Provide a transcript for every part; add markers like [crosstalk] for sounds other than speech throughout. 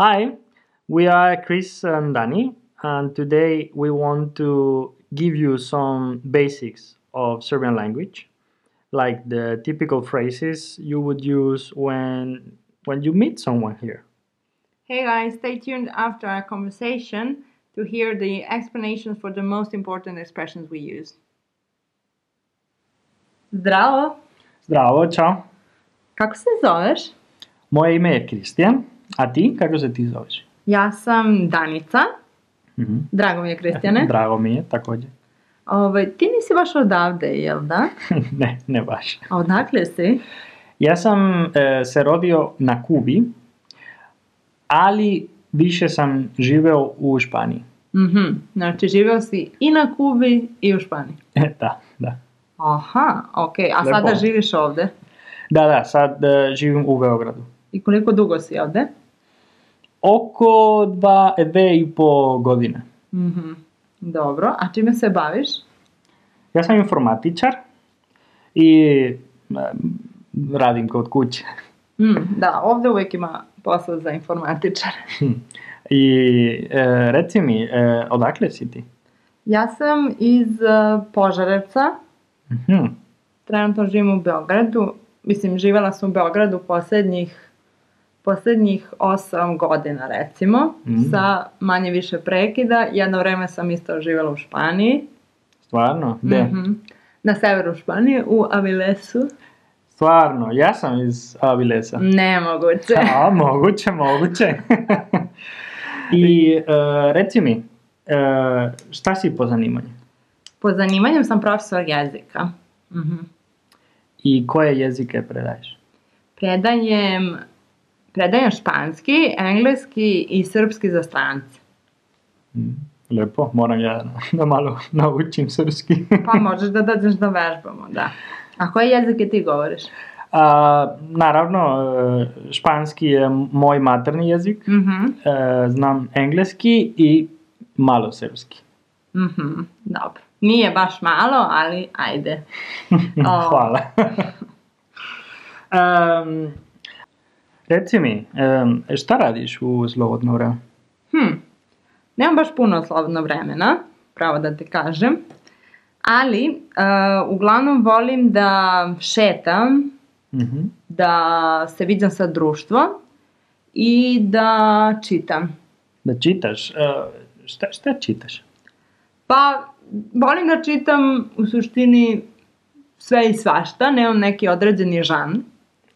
Hi, we are Chris and Danny, and today we want to give you some basics of Serbian language, like the typical phrases you would use when when you meet someone here. Hey guys, stay tuned after our conversation to hear the explanations for the most important expressions we use. Zdravo, Zdravo, čao. kako se zoveš? Moje ime je Kristijan, a ti, kako se ti zoveš? Ja sam Danica. Mhm. Drago mi je, Kristjane. [laughs] Drago mi je, također. Ovaj, ti nisi baš odavde, jel da? [laughs] ne, ne baš. A odakle si? Ja sam e, se rodio na Kubi, ali više sam živeo u Španiji. Mhm, znači živeo si i na Kubi i u Španiji. [laughs] da, da. Aha, ok. A Lepo. sada živiš ovde? Da, da, sad e, živim u Beogradu. I koliko dugo si ovde? Oko dva, dve i po godine. Mhm, dobro. A čime se baviš? Ja sam informatičar i e, radim kod kuće. Mm, da, ovde uvijek ima posla za informatičar. [laughs] I e, reci mi, e, odakle si ti? Ja sam iz uh, Požarevca, Mhm. trenutno živim u Beogradu. Mislim, živjela sam u Beogradu posljednjih, posljednjih 8 godina, recimo, Mhm. sa manje više prekida. Jedno vreme sam isto živjela u Španiji. Stvarno? Gde? Mhm. Na severu Španije, u Avilesu. Stvarno, ja sam iz Avilesa. Nemoguće. A, moguće, moguće. [laughs] I e, reci mi, e, šta si po zanimanju? Po zanimanju sam profesor jezika. Mhm. I koje jezike predaješ? Predajem, predajem španski, engleski i srpski za strance. Mm, Lepo, moram ja da malo naučim srpski. [laughs] Pa možeš da dođeš da vežbamo, da. A koje jezike ti govoriš? A, naravno, e, španski je moj materni jezik, Mhm, e, znam engleski i malo srpski. mhm, dobro. Nije baš malo, ali ajde. [laughs] Hvala. [laughs] Em, reci mi, šta radiš u slobodno vreme? Hm, nemam baš puno slobodno vremena, pravo da ti kažem. Ali, uh, uglavnom volim da šetam, Mhm. da se viđam sa društvom i da čitam. Da čitaš? E, šta, šta čitaš? Pa, volim da čitam u suštini sve i svašta, nemam neki određeni žan,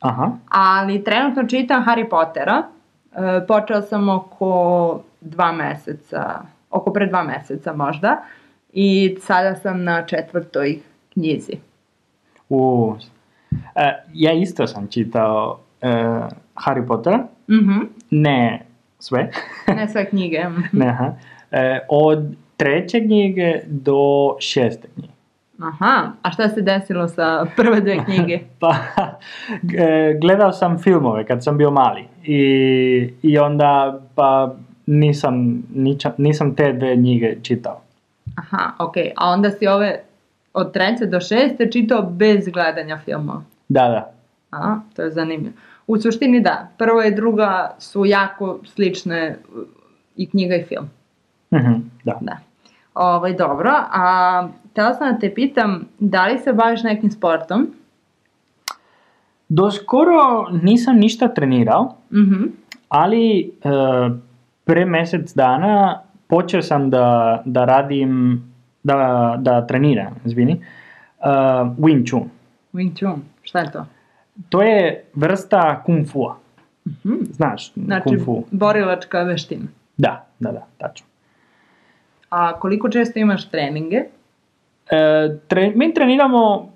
Aha, ali trenutno čitam Harry Pottera. E, počela sam oko dva meseca, oko pre dva meseca možda, i sada sam na četvrtoj knjizi. u, e, ja isto sam čitao e, Harry Pottera, Mhm, ne sve, [laughs] ne sve knjige. mhm. ne, aha. E, od treće knjige do šeste knjige. Aha, a šta se desilo sa prve dve knjige? [laughs] Pa, gledao sam filmove kad sam bio mali i, i onda pa nisam, niča- nisam te dve knjige čitao. Aha, ok. A onda si ove od treće do šeste čitao bez gledanja filmova. Da, da. A, to je zanimljivo. U suštini da, prva i druga su jako slične i knjiga i film. Mhm, da. Da. Ovaj, dobro, a htjela sam da te pitam, da li se baviš nekim sportom? Do skoro nisam ništa trenirao, Mhm. ali e, pre mjesec dana počeo sam da, da radim, da, da treniram, izvini, e, Wing Chun. Wing Chun, šta je to? To je vrsta kung fu Mhm. Znaš, Znači, kung fu. borilačka veština. Da, da, da, tačno. A koliko često imaš treninge? E, tre- mi treniramo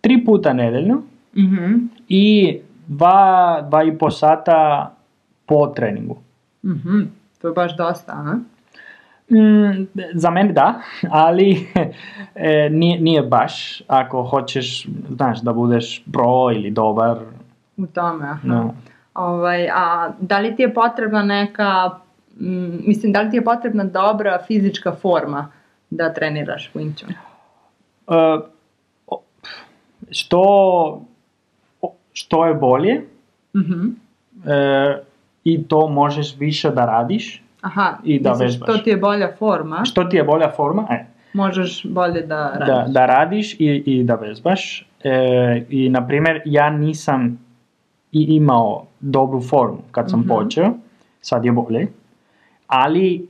tri puta nedeljno Mhm. i dva, dva i po sata po treningu. Mhm. To je baš dosta, a? Mm, za mene da, [laughs] ali e, nije, nije baš ako hoćeš, znaš, da budeš pro ili dobar. U tome, aha. No. Ovaj, a da li ti je potrebna neka, mm, mislim, da li ti je potrebna dobra fizička forma da treniraš Wing Chun? O- što, što je bolje, Mhm. e, i to možeš više da radiš. Aha, I da misliš, vežbaš. to ti je bolja forma, Što ti je bolja forma? E, možeš bolje da radiš. da, da radiš i, i da vežbaš. E, I, na primjer, ja nisam i imao dobru formu kad sam Mhm. počeo, sad je bolje, ali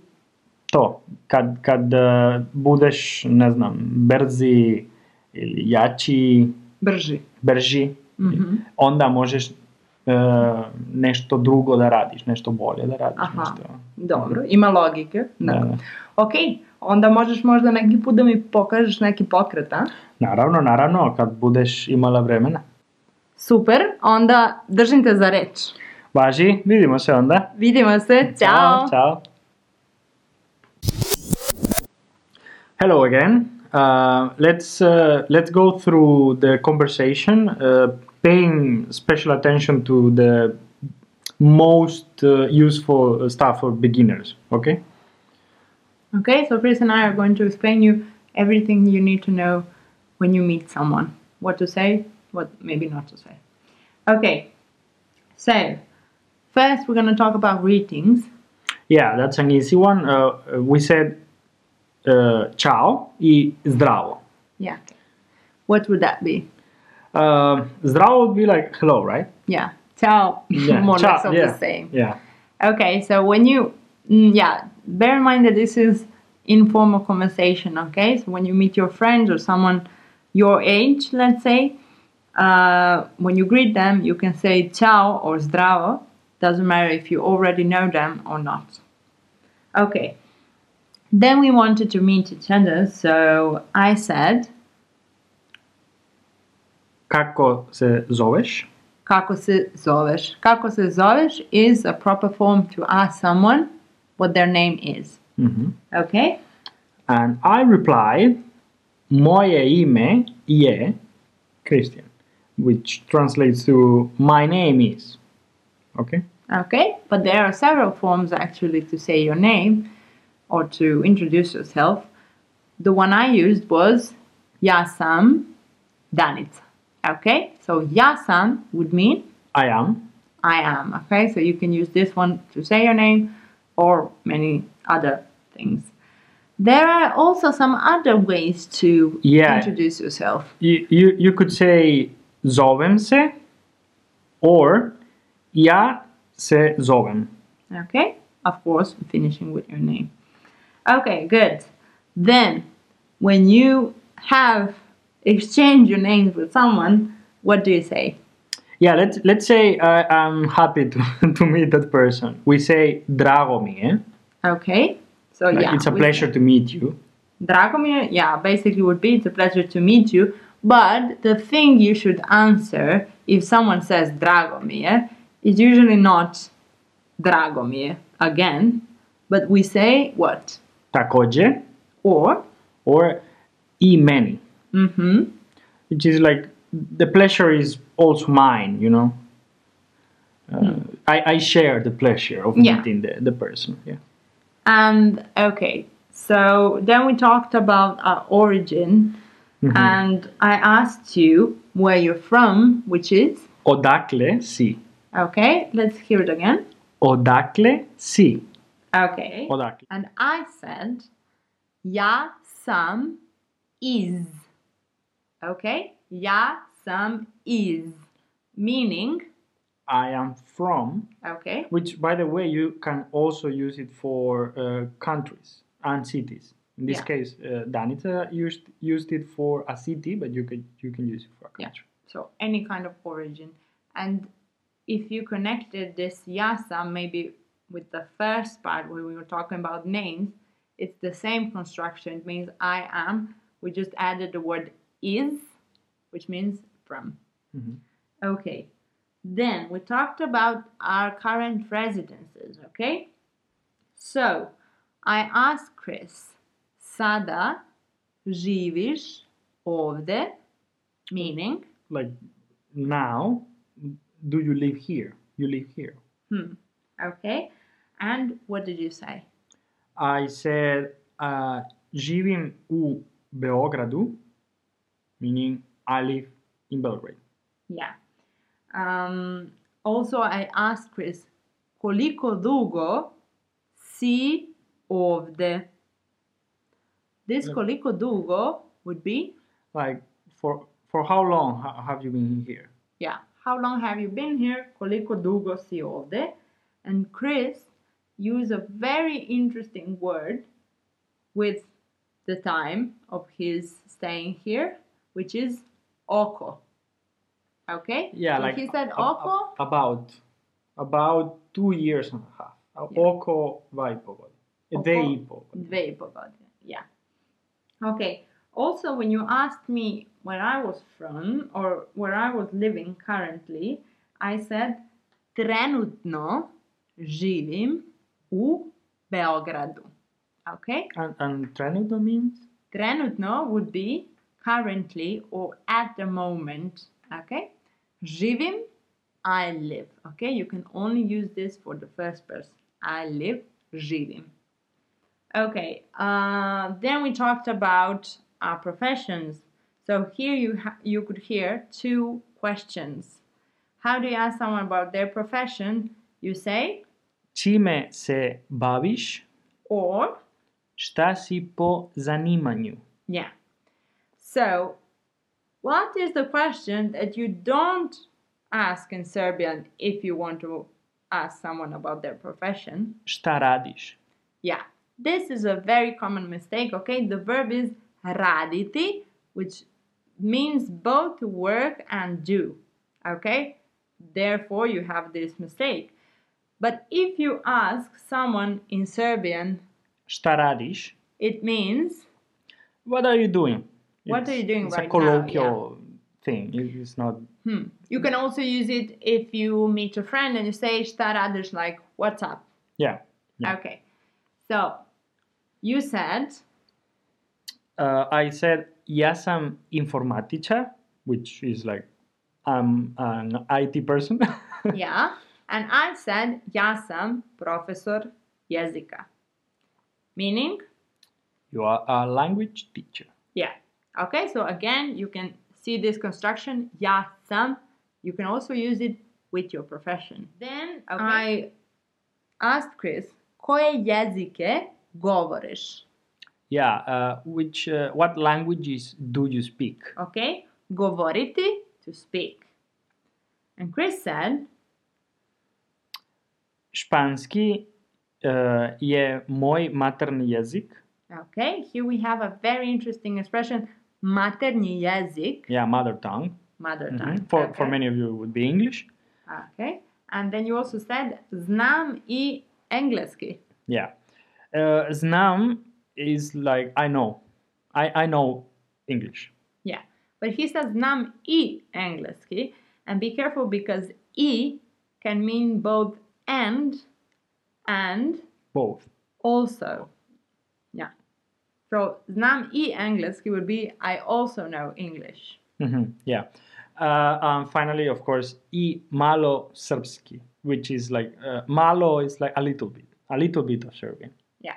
to, kad, kad e, budeš, ne znam, brzi ili jači, Brži. brži, Mhm. onda možeš e, nešto drugo da radiš, nešto bolje da radiš. Aha. Nešto. Dobro, ima logike. Da, Dakle, da. Ok, onda možeš možda neki put da mi pokažeš neki pokret, a? Naravno, naravno, kad budeš imala vremena. Super, onda držim te za reč. Važi, vidimo se onda. Vidimo se, ciao! Ciao. Hello again. Uh, let's uh, let's go through the conversation, uh, paying special attention to the most uh, useful stuff for beginners. Okay. Okay, so Chris and I are going to explain you everything you need to know when you meet someone. What to say, what maybe not to say. Okay, so first we're going to talk about greetings. Yeah, that's an easy one. Uh, we said uh, ciao i zdravo. Yeah. What would that be? Uh, zdravo would be like hello, right? Yeah. Ciao. Yeah, [laughs] More or ciao, less of yeah, the same. Yeah. Okay, so when you, mm, yeah, bear in mind that this is informal conversation, okay? So when you meet your friends or someone your age, let's say, uh, when you greet them, you can say ciao or zdravo. Doesn't matter if you already know them or not. Okay. Then we wanted to meet each other, so I said, Kako se zoveš? kako se zoveš? Kako se zoveš is a proper form to ask someone what their name is. Mhm. Okay? And I replied, moje ime je Kristijan, which translates to my name is. Okay? Okay, but there are several forms actually to say your name or to introduce yourself. The one I used was Ja sam. Okay, so Ja sam would mean I am. I am. Okay, so you can use this one to say your name or many other things. There are also some other ways to Yeah. introduce yourself. You, you, you could say zovem se or ja se zovem. Okay, of course, finishing with your name. Okay, good. Then, when you have exchanged your names with someone, what do you say? Yeah, let's, let's say I, I'm happy to, [laughs] to meet that person. We say Dragomir. Eh? Okay, so Like, yeah, it's a pleasure to meet you. Dragomir, yeah, basically would be it's a pleasure to meet you. But the thing you should answer if someone says Dragomir eh, is usually not Dragomir again, but we say what? Takođe Or, or i meni. mm-hmm, which is like the pleasure is also mine you know uh, I, I share the pleasure of Yeah. meeting the, the person yeah And okay, so then we talked about our origin, and I asked you where you're from, which is odakle si okay. Let's hear it again. odakle si Okay, and I said, "Ja sam iz." Okay, ja sam iz, meaning I am from okay, which by the way you can also use it for uh, countries and cities in this Yeah. case uh, Danica used used it for a city but you could you can use it for a Yeah. country so any kind of origin. And if you connected this yasa maybe with the first part where we were talking about names, it's the same construction. It means I am. We just added the word is, which means from. Mhm. Okay. Then we talked about our current residences, okay? So I asked Chris, Sada živiš ovde, meaning like now do you live here you live here Hmm. Okay. And what did you say? I said uh, živim u Beogradu, meaning I live in Belgrade. Yeah. Um, also, I asked Chris, koliko dugo si ovde. This koliko dugo would be, Like for for how long have you been here? yeah, how long have you been here? Koliko dugo si ovde? And Chris used a very interesting word with the time of his staying here, which is oko. Okay? Yeah, so like he said oko. about about two years and a half. Yeah. Oko dva i po godine. Oko Dve i po godine. Dve i po godine. Yeah. Okay. Also, when you asked me where I was from or where I was living currently, I said trenutno živim u Beogradu. Okay? And, and trenutno means? Trenutno would be currently or at the moment. Okay? Živim, I live. Okay? You can only use this for the first person. I live, živim. Okay, uh, then we talked about our professions. So here you you could hear two questions. How do you ask someone about their profession? You say Čime se baviš? or Šta si po zanimanju? yeah. So, what is the question that you don't ask in Serbian if you want to ask someone about their profession? Šta radiš? Yeah, this is a very common mistake, okay? The verb is raditi, which means both to work and do, okay? Therefore, you have this mistake. But if you ask someone in Serbian, Šta radiš? it means, What are you doing? What are you doing it's right a now? colloquial thing. It's not. hmm. You can also use it if you meet a friend and you say, šta radiš, like, what's up? Yeah. Yeah. Okay. So, you said, Uh, I said ja sam informatičar, which is like I'm an IT person. [laughs] yeah. And I said, ja sam profesor jezika. Meaning, you are a language teacher. yeah. Okay, so again, you can see this construction, ja sam. You can also use it with your profession. Then I asked Chris, koje jezike govoriš? Yeah. Uh, which uh, what languages do you speak? Okay, govoriti, to speak. And Chris said, Španski uh, je moj materni jezik. okay, here we have a very interesting expression, materni jezik. Yeah, mother tongue. mother Mhm. tongue. For okay. for many of you, it would be English. Okay. And then you also said znam i engleski. Yeah. Uh, znam is like I know. I I know English. Yeah. But he says znam i engleski. And be careful because i can mean both and and Both. also. Yeah. So znam i engleski would be I also know English. Mhm, Yeah. Uh, um, finally, of course, i malo srpski, which is like uh, malo is like a little bit, a little bit of Serbian. Yeah.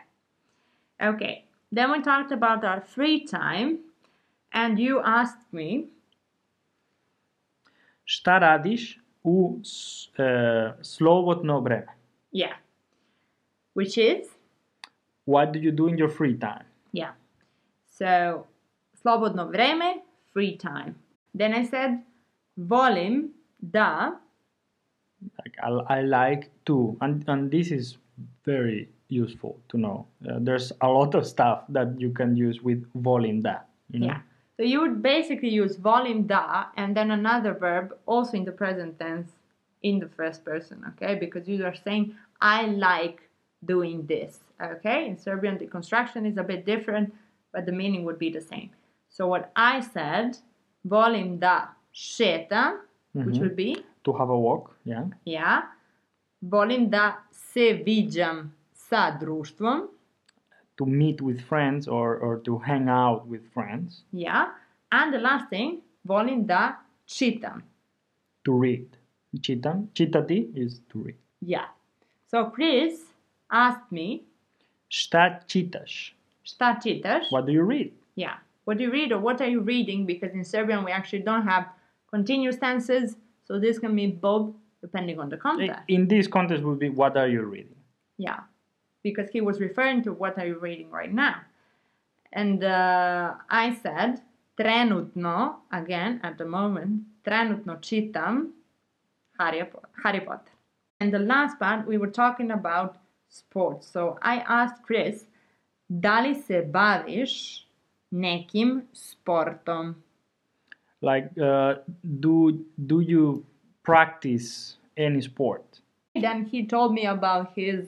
Okay. Then we talked about our free time. And you asked me, Šta radiš u uh, slobodno vreme? yeah, which is What do you do in your free time? Yeah. So, slobodno vreme, free time. Then I said, volim da, Like I, I like to, and and this is very useful to know. Uh, there's a lot of stuff that you can use with volim da. You know? yeah. So you would basically use volim da and then another verb also in the present tense in the first person, okay? Because you are saying, I like doing this, okay? In Serbian, the construction is a bit different, but the meaning would be the same. So what I said, volim da šetam, which Mhm. would be To have a walk, yeah. Yeah. Volim da se viđam sa društvom. To meet with friends or, or to hang out with friends. Yeah. And the last thing, volim da čitam. To read. Čitam. Čitati is to read. Yeah. So Chris asked me, Šta čitaš? šta čitaš? What do you read? Yeah. What do you read or what are you reading? Because in Serbian we actually don't have continuous tenses. So this can be both depending on the context. In this context would be what are you reading? Yeah, because he was referring to what are you reading right now. And uh, I said, trenutno, again, at the moment, trenutno čitam Harry, Harry Potter. And the last part, we were talking about sports. So I asked Chris, da li se baviš nekim sportom? Like, uh, do do you practice any sport? Then he told me about his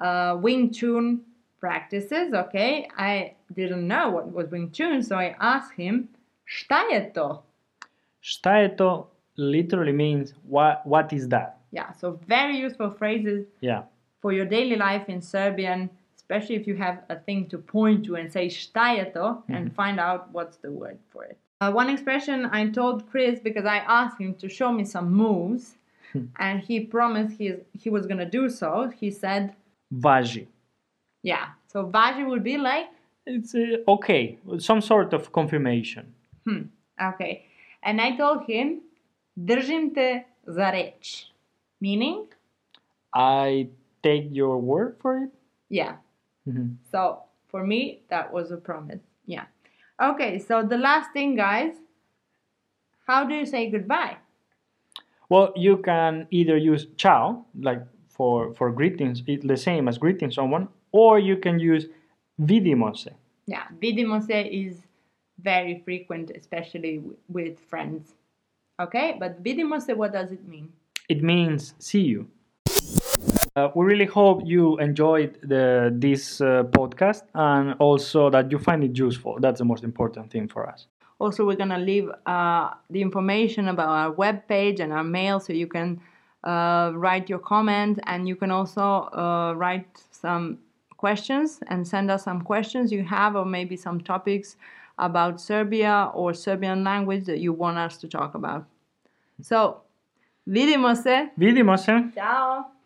uh, Wing Chun practices. Okay, I didn't know what was Wing Chun, so I asked him, "Šta je to?" Šta je to literally means what what is that? Yeah, so very useful phrases Yeah. for your daily life in Serbian, especially if you have a thing to point to and say "Šta je to?" and find out what's the word for it. Uh, one expression I told Chris because I asked him to show me some moves, and he promised he he was gonna do so. He said, Važi. "Yeah." So važi would be like It's uh, okay. Some sort of confirmation. Hmm, okay. And I told him, držim te za reč. Meaning, I take your word for it. yeah. Mhm. So for me, that was a promise. Yeah. Okay, so the last thing, guys, how do you say goodbye? Well, you can either use ciao, like for for greetings, it's the same as greeting someone, or you can use vidimo se. Yeah, vidimo se is very frequent, especially with friends. Okay, but vidimo se, what does it mean? It means see you. Uh, we really hope you enjoyed the, this uh, podcast and also that you find it useful. That's the most important thing for us. Also, we're gonna leave uh, the information about our webpage and our mail, so you can uh, write your comment, and you can also uh, write some questions and send us some questions you have, or maybe some topics about Serbia or Serbian language that you want us to talk about. So, vidimo se. Vidimo se! Ciao.